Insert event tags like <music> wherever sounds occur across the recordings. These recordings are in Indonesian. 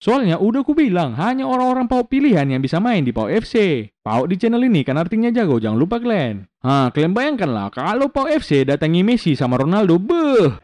Soalnya udah ku bilang, hanya orang-orang PAUK pilihan yang bisa main di PAUK FC. PAUK di channel ini kan artinya jago, jangan lupa kalian. Hah, kalian bayangkanlah kalau PAUK FC datangi Messi sama Ronaldo, beuh,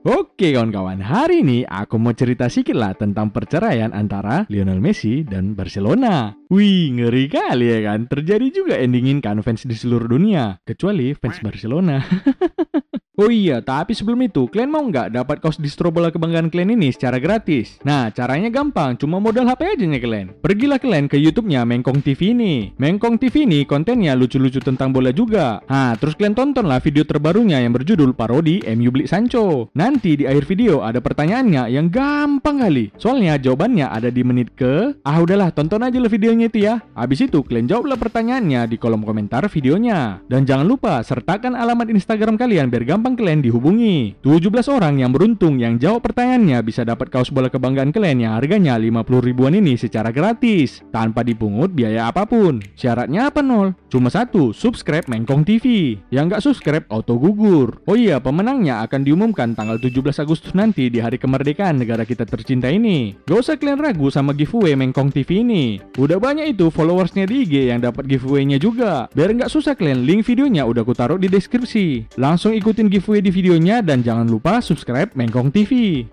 Oke kawan-kawan, hari ini aku mau cerita sedikit lah tentang perceraian antara Lionel Messi dan Barcelona. Wih, ngeri kali ya kan? Terjadi juga endingin kan fans di seluruh dunia, kecuali fans Barcelona. <laughs> Oh iya, tapi sebelum itu, kalian mau nggak dapat kaos distro bola kebanggaan kalian ini secara gratis? Nah, caranya gampang, cuma modal HP aja nih kalian. Pergilah kalian ke YouTube-nya Mengkong TV ini. Mengkong TV ini kontennya lucu-lucu tentang bola juga. Nah, terus kalian tontonlah video terbarunya yang berjudul parodi MU Beli Sancho. Nanti di akhir video ada pertanyaannya yang gampang kali. Soalnya jawabannya ada di menit ke... Ah udahlah, tonton aja lah videonya itu ya. Habis itu kalian jawablah pertanyaannya di kolom komentar videonya. Dan jangan lupa sertakan alamat Instagram kalian biar gampang kalian dihubungi. 17 orang yang beruntung yang jawab pertanyaannya bisa dapat kaos bola kebanggaan kalian yang harganya 50 ribuan ini secara gratis, tanpa dipungut biaya apa pun. Syaratnya apa nol? Cuma satu, subscribe Mengkong TV. Yang nggak subscribe auto gugur. Oh iya, pemenangnya akan diumumkan tanggal 17 Agustus nanti di hari kemerdekaan negara kita tercinta ini. Gak usah kalian ragu sama giveaway Mengkong TV ini. Udah banyak itu followersnya di IG yang dapat giveaway-nya juga. Biar nggak susah kalian, link videonya udah ku taruh di deskripsi. Langsung ikutin giveaway di videonya dan jangan lupa subscribe Mengkong TV.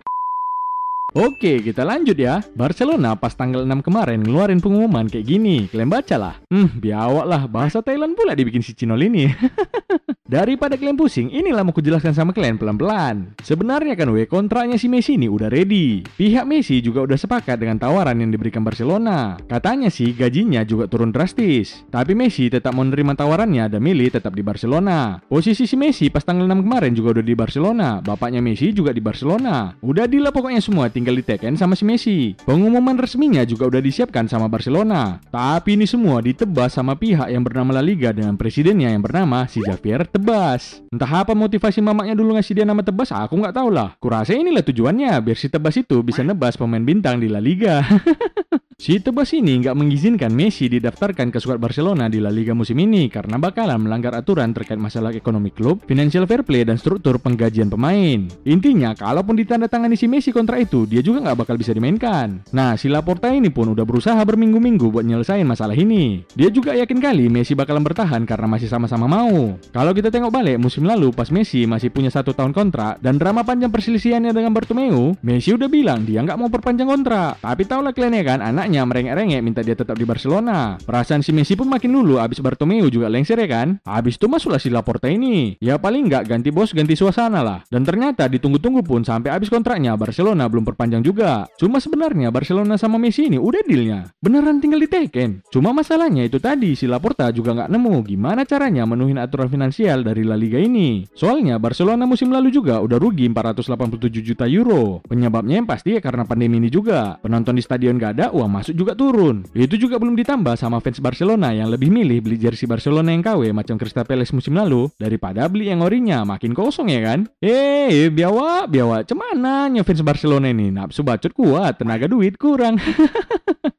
Oke, kita lanjut ya. Barcelona pas tanggal 6 kemarin ngeluarin pengumuman kayak gini. Kalian baca lah. Hmm, biawak lah. Bahasa Thailand pula dibikin si Cinol ini. <laughs> Daripada kalian pusing, inilah mau kujelaskan sama kalian pelan-pelan. Sebenarnya kan we, kontraknya si Messi ini udah ready. Pihak Messi juga udah sepakat dengan tawaran yang diberikan Barcelona. Katanya sih gajinya juga turun drastis. Tapi Messi tetap menerima tawarannya dan milih tetap di Barcelona. Posisi si Messi pas tanggal 6 kemarin juga udah di Barcelona. Bapaknya Messi juga di Barcelona. Udah deal pokoknya semua tinggal diteken sama si Messi. Pengumuman resminya juga udah disiapkan sama Barcelona. Tapi ini semua ditebas sama pihak yang bernama La Liga dengan presidennya yang bernama si Javier Tebas. Entah apa motivasi mamaknya dulu ngasih dia nama Tebas, aku nggak tahu lah. Kurasa inilah tujuannya, biar si Tebas itu bisa nebas pemain bintang di La Liga. <laughs> Si Tebas ini nggak mengizinkan Messi didaftarkan ke skuad Barcelona di La Liga musim ini karena bakalan melanggar aturan terkait masalah ekonomi klub, financial fair play, dan struktur penggajian pemain. Intinya, kalaupun ditandatangani si Messi kontrak itu, dia juga nggak bakal bisa dimainkan. Nah, si Laporta ini pun udah berusaha berminggu-minggu buat nyelesain masalah ini. Dia juga yakin kali Messi bakalan bertahan karena masih sama-sama mau. Kalau kita tengok balik musim lalu pas Messi masih punya satu tahun kontrak dan drama panjang perselisihannya dengan Bartomeu, Messi udah bilang dia nggak mau perpanjang kontrak. Tapi tahulah kalian ya kan, anak anaknya merengek-rengek minta dia tetap di Barcelona. Perasaan si Messi pun makin dulu abis Bartomeu juga lengser ya kan? Abis itu masuklah si Laporta ini. Ya paling nggak ganti bos ganti suasana lah. Dan ternyata ditunggu-tunggu pun sampai abis kontraknya Barcelona belum perpanjang juga. Cuma sebenarnya Barcelona sama Messi ini udah dealnya. Beneran tinggal diteken. Cuma masalahnya itu tadi si Laporta juga nggak nemu gimana caranya menuhin aturan finansial dari La Liga ini. Soalnya Barcelona musim lalu juga udah rugi 487 juta euro. Penyebabnya yang pasti ya karena pandemi ini juga. Penonton di stadion gak ada, uang masuk juga turun. Itu juga belum ditambah sama fans Barcelona yang lebih milih beli jersey Barcelona yang KW macam Crystal Palace musim lalu daripada beli yang orinya makin kosong ya kan? Eh, biawa, biawa, cemana fans Barcelona ini nafsu bacot kuat, tenaga duit kurang. <laughs>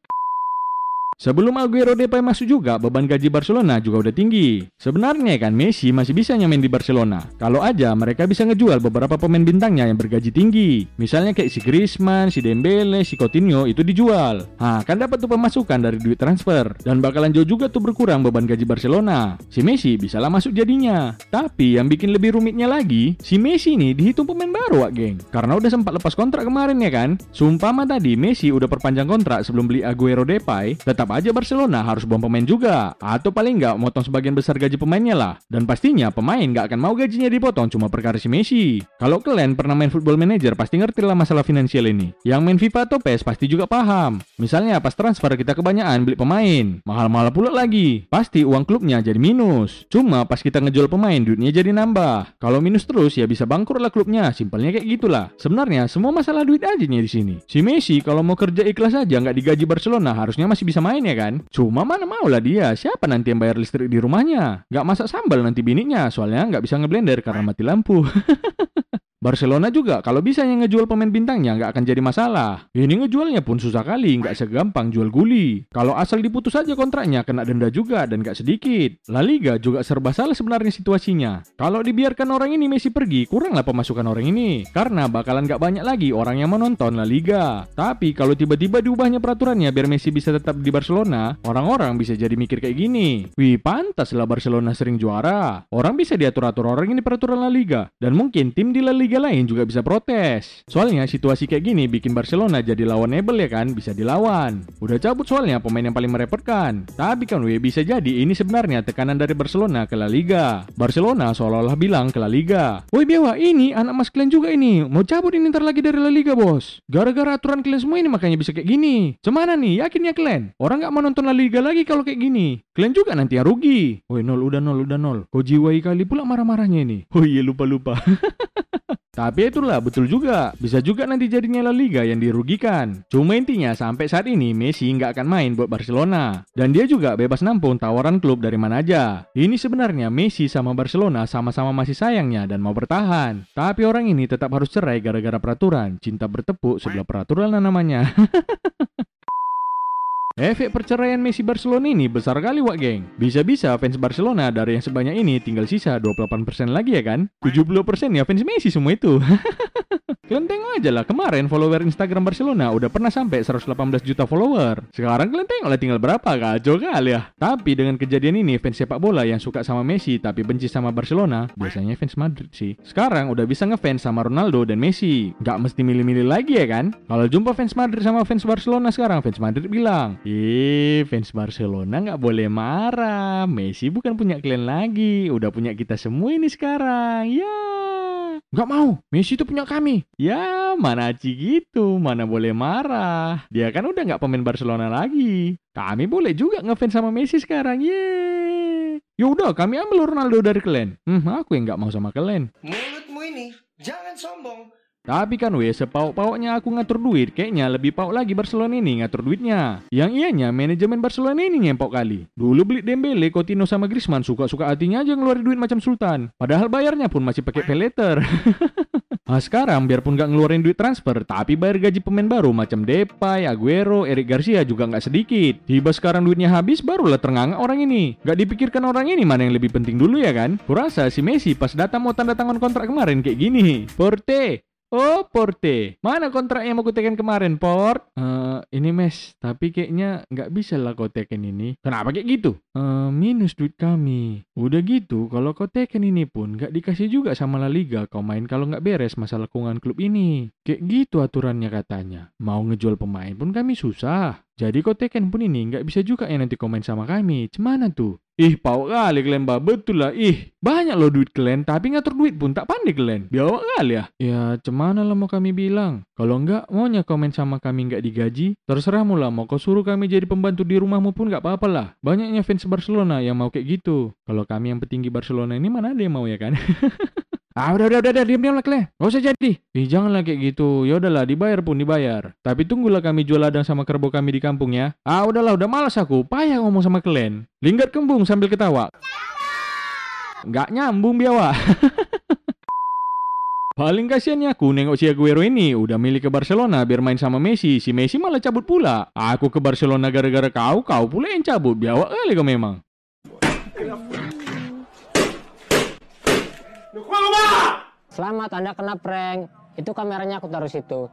Sebelum Aguero Depay masuk juga, beban gaji Barcelona juga udah tinggi. Sebenarnya kan Messi masih bisa nyamin di Barcelona. Kalau aja mereka bisa ngejual beberapa pemain bintangnya yang bergaji tinggi. Misalnya kayak si Griezmann, si Dembele, si Coutinho itu dijual. Nah, kan dapat tuh pemasukan dari duit transfer. Dan bakalan jauh juga tuh berkurang beban gaji Barcelona. Si Messi bisalah masuk jadinya. Tapi yang bikin lebih rumitnya lagi, si Messi ini dihitung pemain baru, Wak, geng. Karena udah sempat lepas kontrak kemarin ya kan. Sumpah mah tadi Messi udah perpanjang kontrak sebelum beli Aguero Depay, tetap tetap aja Barcelona harus buang pemain juga. Atau paling nggak motong sebagian besar gaji pemainnya lah. Dan pastinya pemain nggak akan mau gajinya dipotong cuma perkara si Messi. Kalau kalian pernah main football manager pasti ngerti lah masalah finansial ini. Yang main FIFA atau PES pasti juga paham. Misalnya pas transfer kita kebanyakan beli pemain, mahal-mahal pula lagi. Pasti uang klubnya jadi minus. Cuma pas kita ngejual pemain duitnya jadi nambah. Kalau minus terus ya bisa bangkrut lah klubnya. Simpelnya kayak gitulah. Sebenarnya semua masalah duit aja nih di sini. Si Messi kalau mau kerja ikhlas aja nggak digaji Barcelona harusnya masih bisa main ya kan? Cuma mana mau lah dia. Siapa nanti yang bayar listrik di rumahnya? Nggak masak sambal nanti bininya soalnya nggak bisa ngeblender karena mati lampu. <laughs> Barcelona juga kalau bisa yang ngejual pemain bintangnya nggak akan jadi masalah. Ini ngejualnya pun susah kali, nggak segampang jual guli. Kalau asal diputus aja kontraknya kena denda juga dan nggak sedikit. La Liga juga serba salah sebenarnya situasinya. Kalau dibiarkan orang ini Messi pergi, kuranglah pemasukan orang ini. Karena bakalan nggak banyak lagi orang yang menonton La Liga. Tapi kalau tiba-tiba diubahnya peraturannya biar Messi bisa tetap di Barcelona, orang-orang bisa jadi mikir kayak gini. Wih, pantas lah Barcelona sering juara. Orang bisa diatur-atur orang ini peraturan La Liga. Dan mungkin tim di La Liga liga lain juga bisa protes. Soalnya situasi kayak gini bikin Barcelona jadi lawan lawanable ya kan, bisa dilawan. Udah cabut soalnya pemain yang paling merepotkan. Tapi kan weh bisa jadi ini sebenarnya tekanan dari Barcelona ke La Liga. Barcelona seolah-olah bilang ke La Liga. Woi Bewa, ini anak mas kalian juga ini. Mau cabut ini ntar lagi dari La Liga bos. Gara-gara aturan kalian semua ini makanya bisa kayak gini. Cemana nih, yakin ya kalian? Orang nggak mau nonton La Liga lagi kalau kayak gini. Kalian juga nanti yang rugi. Woi nol, udah nol, udah nol. Kau jiwai kali pula marah-marahnya ini. Oh iya lupa-lupa. <laughs> Tapi itulah betul juga, bisa juga nanti jadinya La Liga yang dirugikan. Cuma intinya sampai saat ini Messi nggak akan main buat Barcelona. Dan dia juga bebas nampung tawaran klub dari mana aja. Ini sebenarnya Messi sama Barcelona sama-sama masih sayangnya dan mau bertahan. Tapi orang ini tetap harus cerai gara-gara peraturan. Cinta bertepuk sebelah peraturan namanya. <laughs> Efek perceraian Messi Barcelona ini besar kali wak geng. Bisa-bisa fans Barcelona dari yang sebanyak ini tinggal sisa 28% lagi ya kan? 70% ya fans Messi semua itu. <laughs> Kalian tengok aja lah, kemarin follower Instagram Barcelona udah pernah sampai 118 juta follower. Sekarang kalian tengok lah tinggal berapa, kacau kali ya. Tapi dengan kejadian ini, fans sepak bola yang suka sama Messi tapi benci sama Barcelona, biasanya fans Madrid sih. Sekarang udah bisa ngefans sama Ronaldo dan Messi. Gak mesti milih-milih lagi ya kan? Kalau jumpa fans Madrid sama fans Barcelona sekarang, fans Madrid bilang, Ih, fans Barcelona nggak boleh marah. Messi bukan punya kalian lagi, udah punya kita semua ini sekarang. Ya. Gak mau, Messi itu punya kami. Ya, mana Aci gitu, mana boleh marah. Dia kan udah gak pemain Barcelona lagi. Kami boleh juga ngefans sama Messi sekarang, ye. Ya udah, kami ambil Ronaldo dari kalian. Hmm, aku yang gak mau sama kalian. Mulutmu ini, jangan sombong. Tapi kan weh, sepauk-pauknya aku ngatur duit, kayaknya lebih pauk lagi Barcelona ini ngatur duitnya. Yang ianya manajemen Barcelona ini ngempok kali. Dulu beli Dembele, Coutinho sama Griezmann suka-suka hatinya aja ngeluarin duit macam sultan. Padahal bayarnya pun masih pakai pay letter. <laughs> Nah sekarang biarpun gak ngeluarin duit transfer, tapi bayar gaji pemain baru macam Depay, Aguero, Eric Garcia juga nggak sedikit. Tiba sekarang duitnya habis, barulah ternganga orang ini. Gak dipikirkan orang ini mana yang lebih penting dulu ya kan? Kurasa si Messi pas datang mau tanda tangan kontrak kemarin kayak gini. Porte, Oh, Porte. Mana kontrak yang mau kutekan kemarin, Port? Uh, ini mes, tapi kayaknya nggak bisa lah kau teken ini. Kenapa kayak gitu? Uh, minus duit kami. Udah gitu, kalau kau teken ini pun nggak dikasih juga sama La Liga. Kau main kalau nggak beres masalah kungan klub ini. Kayak gitu aturannya katanya. Mau ngejual pemain pun kami susah. Jadi kau teken pun ini nggak bisa juga ya nanti komen sama kami. Cemana tuh? Ih, pau kali kalian bah. Betul lah. Ih, banyak loh duit kalian, tapi ngatur duit pun tak pandai kalian. Biawak kali ya. Ya, cemana lah mau kami bilang. Kalau enggak, maunya komen sama kami nggak digaji, terserah lah mau kau suruh kami jadi pembantu di rumahmu pun nggak apa-apa lah. Banyaknya fans Barcelona yang mau kayak gitu. Kalau kami yang petinggi Barcelona ini mana ada yang mau ya kan? <laughs> Ah udah udah udah, udah diam diam lah kalian. Gak usah jadi. Ih janganlah kayak gitu. Ya udahlah dibayar pun dibayar. Tapi tunggulah kami jual ladang sama kerbau kami di kampung ya. Ah udahlah udah malas aku. Payah ngomong sama kalian. Linggat kembung sambil ketawa. Gak nyambung biawa. <laughs> Paling kasihannya aku nengok si Aguero ini udah milik ke Barcelona biar main sama Messi. Si Messi malah cabut pula. Aku ke Barcelona gara-gara kau, kau pula yang cabut. Biawak kali kau memang. Selamat Anda kena prank. Itu kameranya aku taruh situ.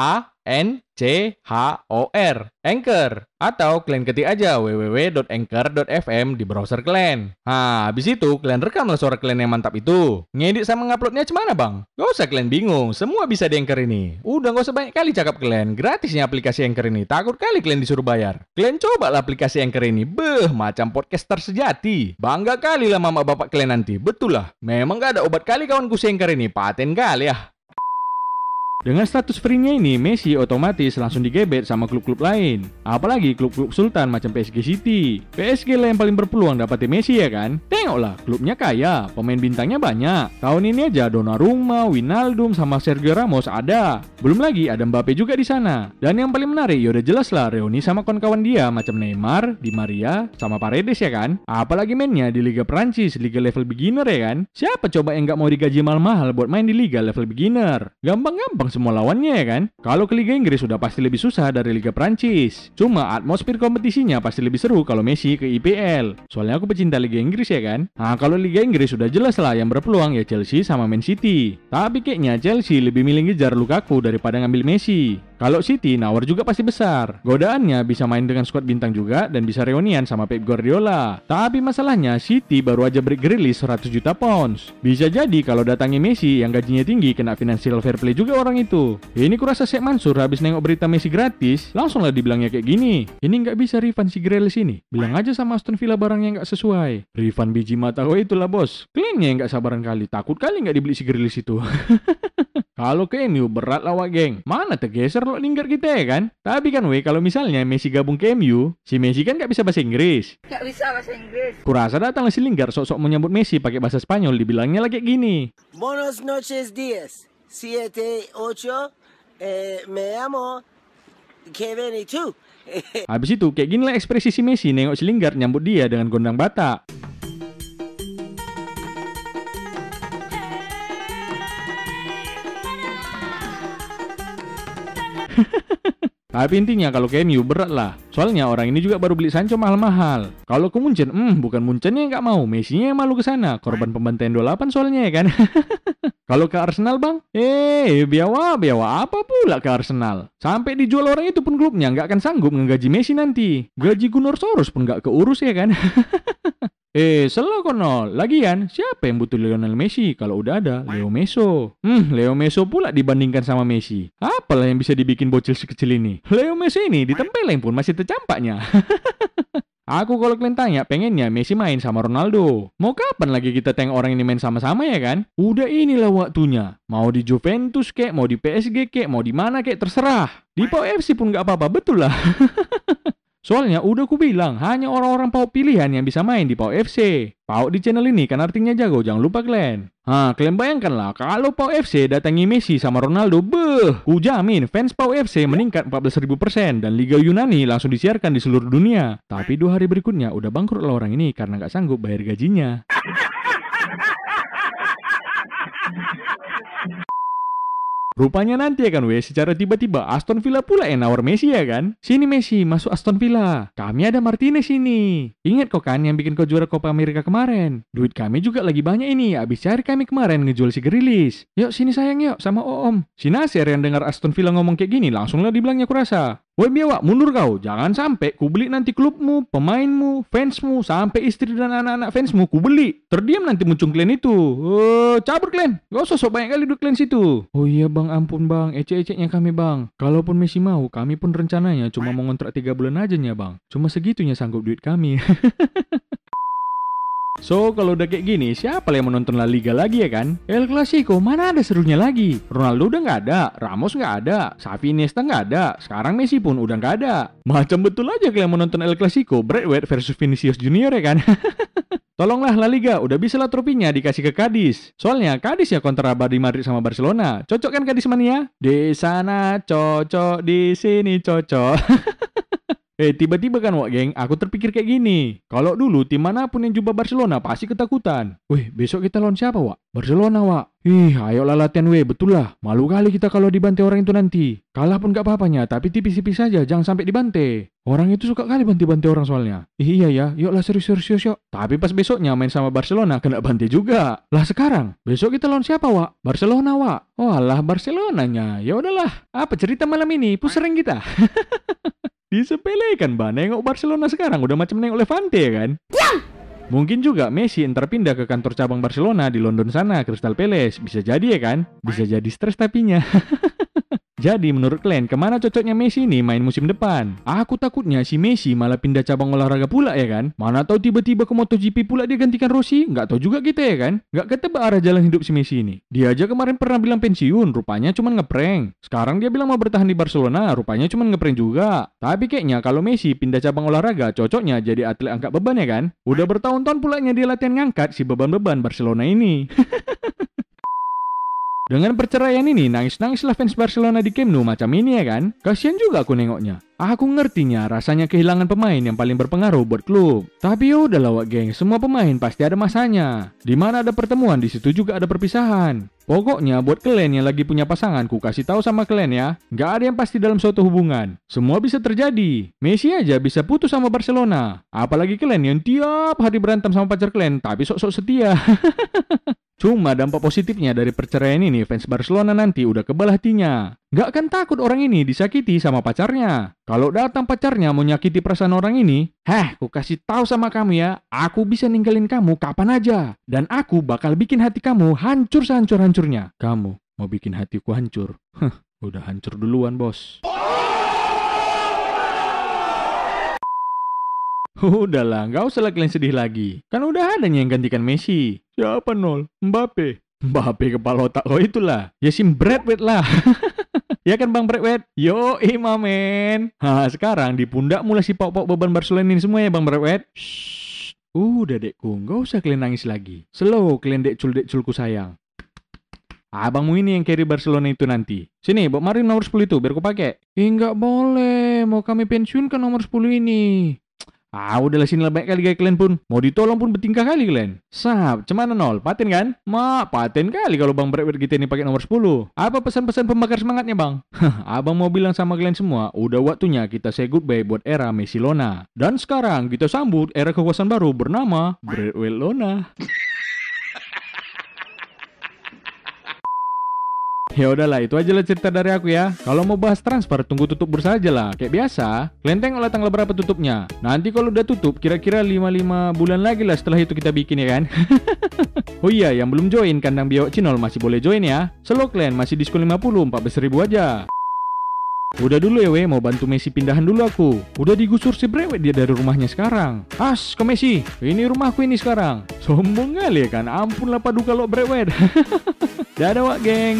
A N C H O R Anchor atau kalian ketik aja www.anchor.fm di browser kalian. Nah, habis itu kalian rekamlah suara kalian yang mantap itu. Ngedit sama nguploadnya gimana bang? Gak usah kalian bingung, semua bisa di Anchor ini. Udah gak usah banyak kali cakap kalian, gratisnya aplikasi Anchor ini. Takut kali kalian disuruh bayar. Kalian coba lah aplikasi Anchor ini, beh macam podcaster sejati. Bangga kali lah mama bapak kalian nanti, betul lah. Memang gak ada obat kali kawanku si Anchor ini, paten kali ya. Dengan status free-nya ini, Messi otomatis langsung digebet sama klub-klub lain. Apalagi klub-klub sultan macam PSG City. PSG lah yang paling berpeluang dapetin Messi ya kan? Tengoklah, klubnya kaya, pemain bintangnya banyak. Tahun ini aja Donnarumma, Winaldum, sama Sergio Ramos ada. Belum lagi ada Mbappe juga di sana. Dan yang paling menarik, ya udah jelas lah Reuni sama kawan-kawan dia macam Neymar, Di Maria, sama Paredes ya kan? Apalagi mainnya di Liga Prancis, Liga level beginner ya kan? Siapa coba yang nggak mau digaji mahal-mahal buat main di Liga level beginner? Gampang-gampang semua lawannya ya kan? Kalau ke Liga Inggris sudah pasti lebih susah dari Liga Prancis. Cuma atmosfer kompetisinya pasti lebih seru kalau Messi ke IPL. Soalnya aku pecinta Liga Inggris ya kan? Nah kalau Liga Inggris sudah jelas lah yang berpeluang ya Chelsea sama Man City. Tapi kayaknya Chelsea lebih milih ngejar Lukaku daripada ngambil Messi. Kalau City nawar juga pasti besar. Godaannya bisa main dengan skuad bintang juga dan bisa reunian sama Pep Guardiola. Tapi masalahnya City baru aja break rilis 100 juta pounds. Bisa jadi kalau datangi Messi yang gajinya tinggi kena financial fair play juga orang itu. Ini kurasa Syekh Mansur habis nengok berita Messi gratis, langsung lah dibilangnya kayak gini. Ini nggak bisa refund si Grealish ini. Bilang aja sama Aston Villa barang yang nggak sesuai. Refund biji mata gue itulah bos. Yang nggak sabaran kali. Takut kali nggak dibeli si Grealish itu. <laughs> Kalau ke MU berat lah wak geng. Mana tergeser lo linggar kita ya kan? Tapi kan weh kalau misalnya Messi gabung ke MU, si Messi kan nggak bisa bahasa Inggris. Gak bisa bahasa Inggris. Kurasa datang si Linggar sok-sok menyambut Messi pakai bahasa Spanyol dibilangnya lagi kayak gini. Buenos noches, días. Siete, ocho. Eh, me llamo Kevin itu. Habis itu kayak gini lah ekspresi si Messi nengok si Lingard nyambut dia dengan gondang bata. Tapi intinya kalau ke MU berat lah. Soalnya orang ini juga baru beli Sancho mahal-mahal. Kalau ke Munchen, hmm bukan Munchennya yang nggak mau, Messi-nya yang malu ke sana. Korban pembantaian 28 soalnya ya kan. <laughs> kalau ke Arsenal bang, eh biawa biawa apa pula ke Arsenal. Sampai dijual orang itu pun klubnya nggak akan sanggup ngegaji Messi nanti. Gaji Gunnar Soros pun nggak keurus ya kan. <laughs> Eh, selo kono. Lagian, siapa yang butuh Lionel Messi kalau udah ada Leo Meso? Hmm, Leo Meso pula dibandingkan sama Messi. Apalah yang bisa dibikin bocil sekecil ini? Leo Messi ini ditempelin pun masih tercampaknya. <laughs> Aku kalau kalian tanya, pengennya Messi main sama Ronaldo. Mau kapan lagi kita tengok orang ini main sama-sama ya kan? Udah inilah waktunya. Mau di Juventus kek, mau di PSG kek, mau di mana kek, terserah. Di Pau FC pun nggak apa-apa, betul lah. <laughs> Soalnya udah ku bilang, hanya orang-orang PAUK pilihan yang bisa main di PAUK FC. PAUK di channel ini kan artinya jago, jangan lupa kalian. Hah, kalian bayangkan lah, kalau PAUK FC datangi Messi sama Ronaldo, beh, ku jamin fans PAUK FC meningkat 14.000% dan Liga Yunani langsung disiarkan di seluruh dunia. Tapi dua hari berikutnya udah bangkrut lah orang ini karena nggak sanggup bayar gajinya. Rupanya nanti ya kan weh, secara tiba-tiba Aston Villa pula yang nawar Messi ya kan? Sini Messi, masuk Aston Villa. Kami ada Martinez ini. Ingat kok kan yang bikin kau juara Copa America kemarin? Duit kami juga lagi banyak ini, habis cari kami kemarin ngejual si Grilis. Yuk sini sayang yuk, sama Om. Si Nasir yang dengar Aston Villa ngomong kayak gini, langsung lah dibilangnya kurasa. Woi biawak, mundur kau. Jangan sampai ku beli nanti klubmu, pemainmu, fansmu, sampai istri dan anak-anak fansmu ku beli. Terdiam nanti muncul kalian itu. Oh, cabut kalian. Gak usah sok banyak kali duduk kalian situ. Oh iya bang, ampun bang. Ecek-eceknya kami bang. Kalaupun Messi mau, kami pun rencananya cuma mau ngontrak 3 bulan aja nya bang. Cuma segitunya sanggup duit kami. <laughs> So, kalau udah kayak gini, siapa yang menonton La Liga lagi ya kan? El Clasico, mana ada serunya lagi? Ronaldo udah nggak ada, Ramos nggak ada, Xavi Iniesta nggak ada, sekarang Messi pun udah nggak ada. Macam betul aja kalian menonton El Clasico, Brad White versus Vinicius Junior ya kan? <laughs> Tolonglah La Liga, udah bisa lah tropinya dikasih ke Kadis. Soalnya Kadis ya kontra di Madrid sama Barcelona. Cocok kan Kadis mania? Di sana cocok, di sini cocok. <laughs> Eh tiba-tiba kan wak geng, aku terpikir kayak gini. Kalau dulu tim mana pun yang jumpa Barcelona pasti ketakutan. Wih besok kita lawan siapa wak? Barcelona wak. Ih ayolah latihan weh, betul lah. Malu kali kita kalau dibantai orang itu nanti. Kalah pun gak apa-apanya, tapi tipis-tipis saja, jangan sampai dibantai. Orang itu suka kali bantai-bantai orang soalnya. Ih, iya ya, yuklah serius-serius yuk. Tapi pas besoknya main sama Barcelona kena bantai juga. Lah sekarang, besok kita lawan siapa wak? Barcelona wak. Oh alah Barcelonanya. Ya udahlah. Apa cerita malam ini? Pusering kita. <laughs> Disepelekan bah, nengok Barcelona sekarang udah macam nengok Levante ya kan? Mungkin juga Messi entar pindah ke kantor cabang Barcelona di London sana, Crystal Palace. Bisa jadi ya kan? Bisa jadi stres tapinya. <laughs> Jadi menurut kalian ke mana cocoknya Messi ini main musim depan? Aku takutnya si Messi malah pindah cabang olahraga pula ya kan? Mana tahu tiba-tiba ke MotoGP pula dia gantikan Rossi? Nggak tahu juga kita ya kan? Nggak ketebak arah jalan hidup si Messi ini. Dia aja kemarin pernah bilang pensiun, rupanya cuma ngeprank. Sekarang dia bilang mau bertahan di Barcelona, rupanya cuma ngeprank juga. Tapi kayaknya kalau Messi pindah cabang olahraga cocoknya jadi atlet angkat beban ya kan? Udah bertahun-tahun pulanya dia latihan ngangkat si beban-beban Barcelona ini. <laughs> Dengan perceraian ini, nangis-nangislah fans Barcelona di Camp Nou macam ini ya kan? Kasian juga aku nengoknya. Aku ngertinya rasanya kehilangan pemain yang paling berpengaruh buat klub. Tapi ya udahlah wak geng, semua pemain pasti ada masanya. Di mana ada pertemuan, di situ juga ada perpisahan. Pokoknya buat kalian yang lagi punya pasangan, ku kasih tahu sama kalian ya, nggak ada yang pasti dalam suatu hubungan. Semua bisa terjadi. Messi aja bisa putus sama Barcelona. Apalagi kalian yang tiap hari berantem sama pacar kalian, tapi sok-sok setia. <laughs> Cuma dampak positifnya dari perceraian ini, fans Barcelona nanti udah kebal hatinya. Gak akan takut orang ini disakiti sama pacarnya. Kalau datang pacarnya mau nyakiti perasaan orang ini, heh, ku kasih tahu sama kamu ya, aku bisa ninggalin kamu kapan aja. Dan aku bakal bikin hati kamu hancur sehancur-hancurnya. Kamu mau bikin hatiku hancur? Heh, udah hancur duluan bos. Udahlah, nggak usah kalian sedih lagi. Kan udah ada yang gantikan Messi. Siapa nol? Mbappe. Mbappe kepala otak lo itulah. Ya sim Bradwet lah. <laughs> ya kan Bang Bradwet? Yo, imamen. Nah, sekarang di pundak mulai si pok-pok beban Barcelona ini semua ya Bang Bradwet. Shh. Udah dekku, nggak usah kalian nangis lagi. Slow kalian dekcul-dekculku sayang. Abangmu ini yang carry Barcelona itu nanti. Sini, Bob Marin nomor 10 itu, biar aku pakai. Eh, nggak boleh. Mau kami pensiunkan nomor 10 ini. Ah, udahlah sini baik kali guys kalian pun. Mau ditolong pun bertingkah kali kalian. Sap, cemana nol? Paten kan? Ma, paten kali kalau Bang Bradward kita ini pakai nomor 10. Apa pesan-pesan pembakar semangatnya Bang? <laughs> Abang mau bilang sama kalian semua, udah waktunya kita say goodbye buat era Messi Lona. Dan sekarang kita sambut era kekuasaan baru bernama Bradward Lona. Ya udahlah, itu aja lah cerita dari aku ya. Kalau mau bahas transfer, tunggu tutup bursa aja lah. Kayak biasa, kalian tengoklah tanggal berapa tutupnya. Nanti kalau udah tutup, kira-kira 5-5 bulan lagi lah setelah itu kita bikin ya kan. <laughs> oh iya, yang belum join kandang biawak Cinol masih boleh join ya. Slow clan masih diskon 50, 14 ribu aja. Udah dulu ya we, mau bantu Messi pindahan dulu aku. Udah digusur si Brewet dia dari rumahnya sekarang. As ke Messi, ini rumahku ini sekarang. Sombong kali ya kan, ampun lah paduka lo Brewet. <laughs> Dadah wak geng.